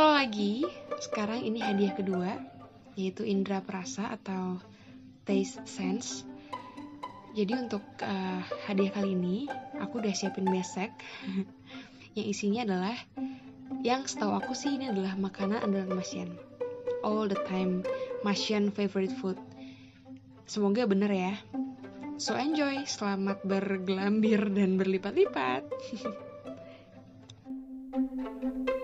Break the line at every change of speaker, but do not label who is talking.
lagi. Sekarang ini hadiah kedua, yaitu indera perasa atau taste sense. Jadi untuk uh, hadiah kali ini, aku udah siapin besek yang isinya adalah yang setahu aku sih ini adalah makanan andalan Masian, All the time Masian favorite food. Semoga bener ya. So enjoy, selamat bergelambir dan berlipat-lipat.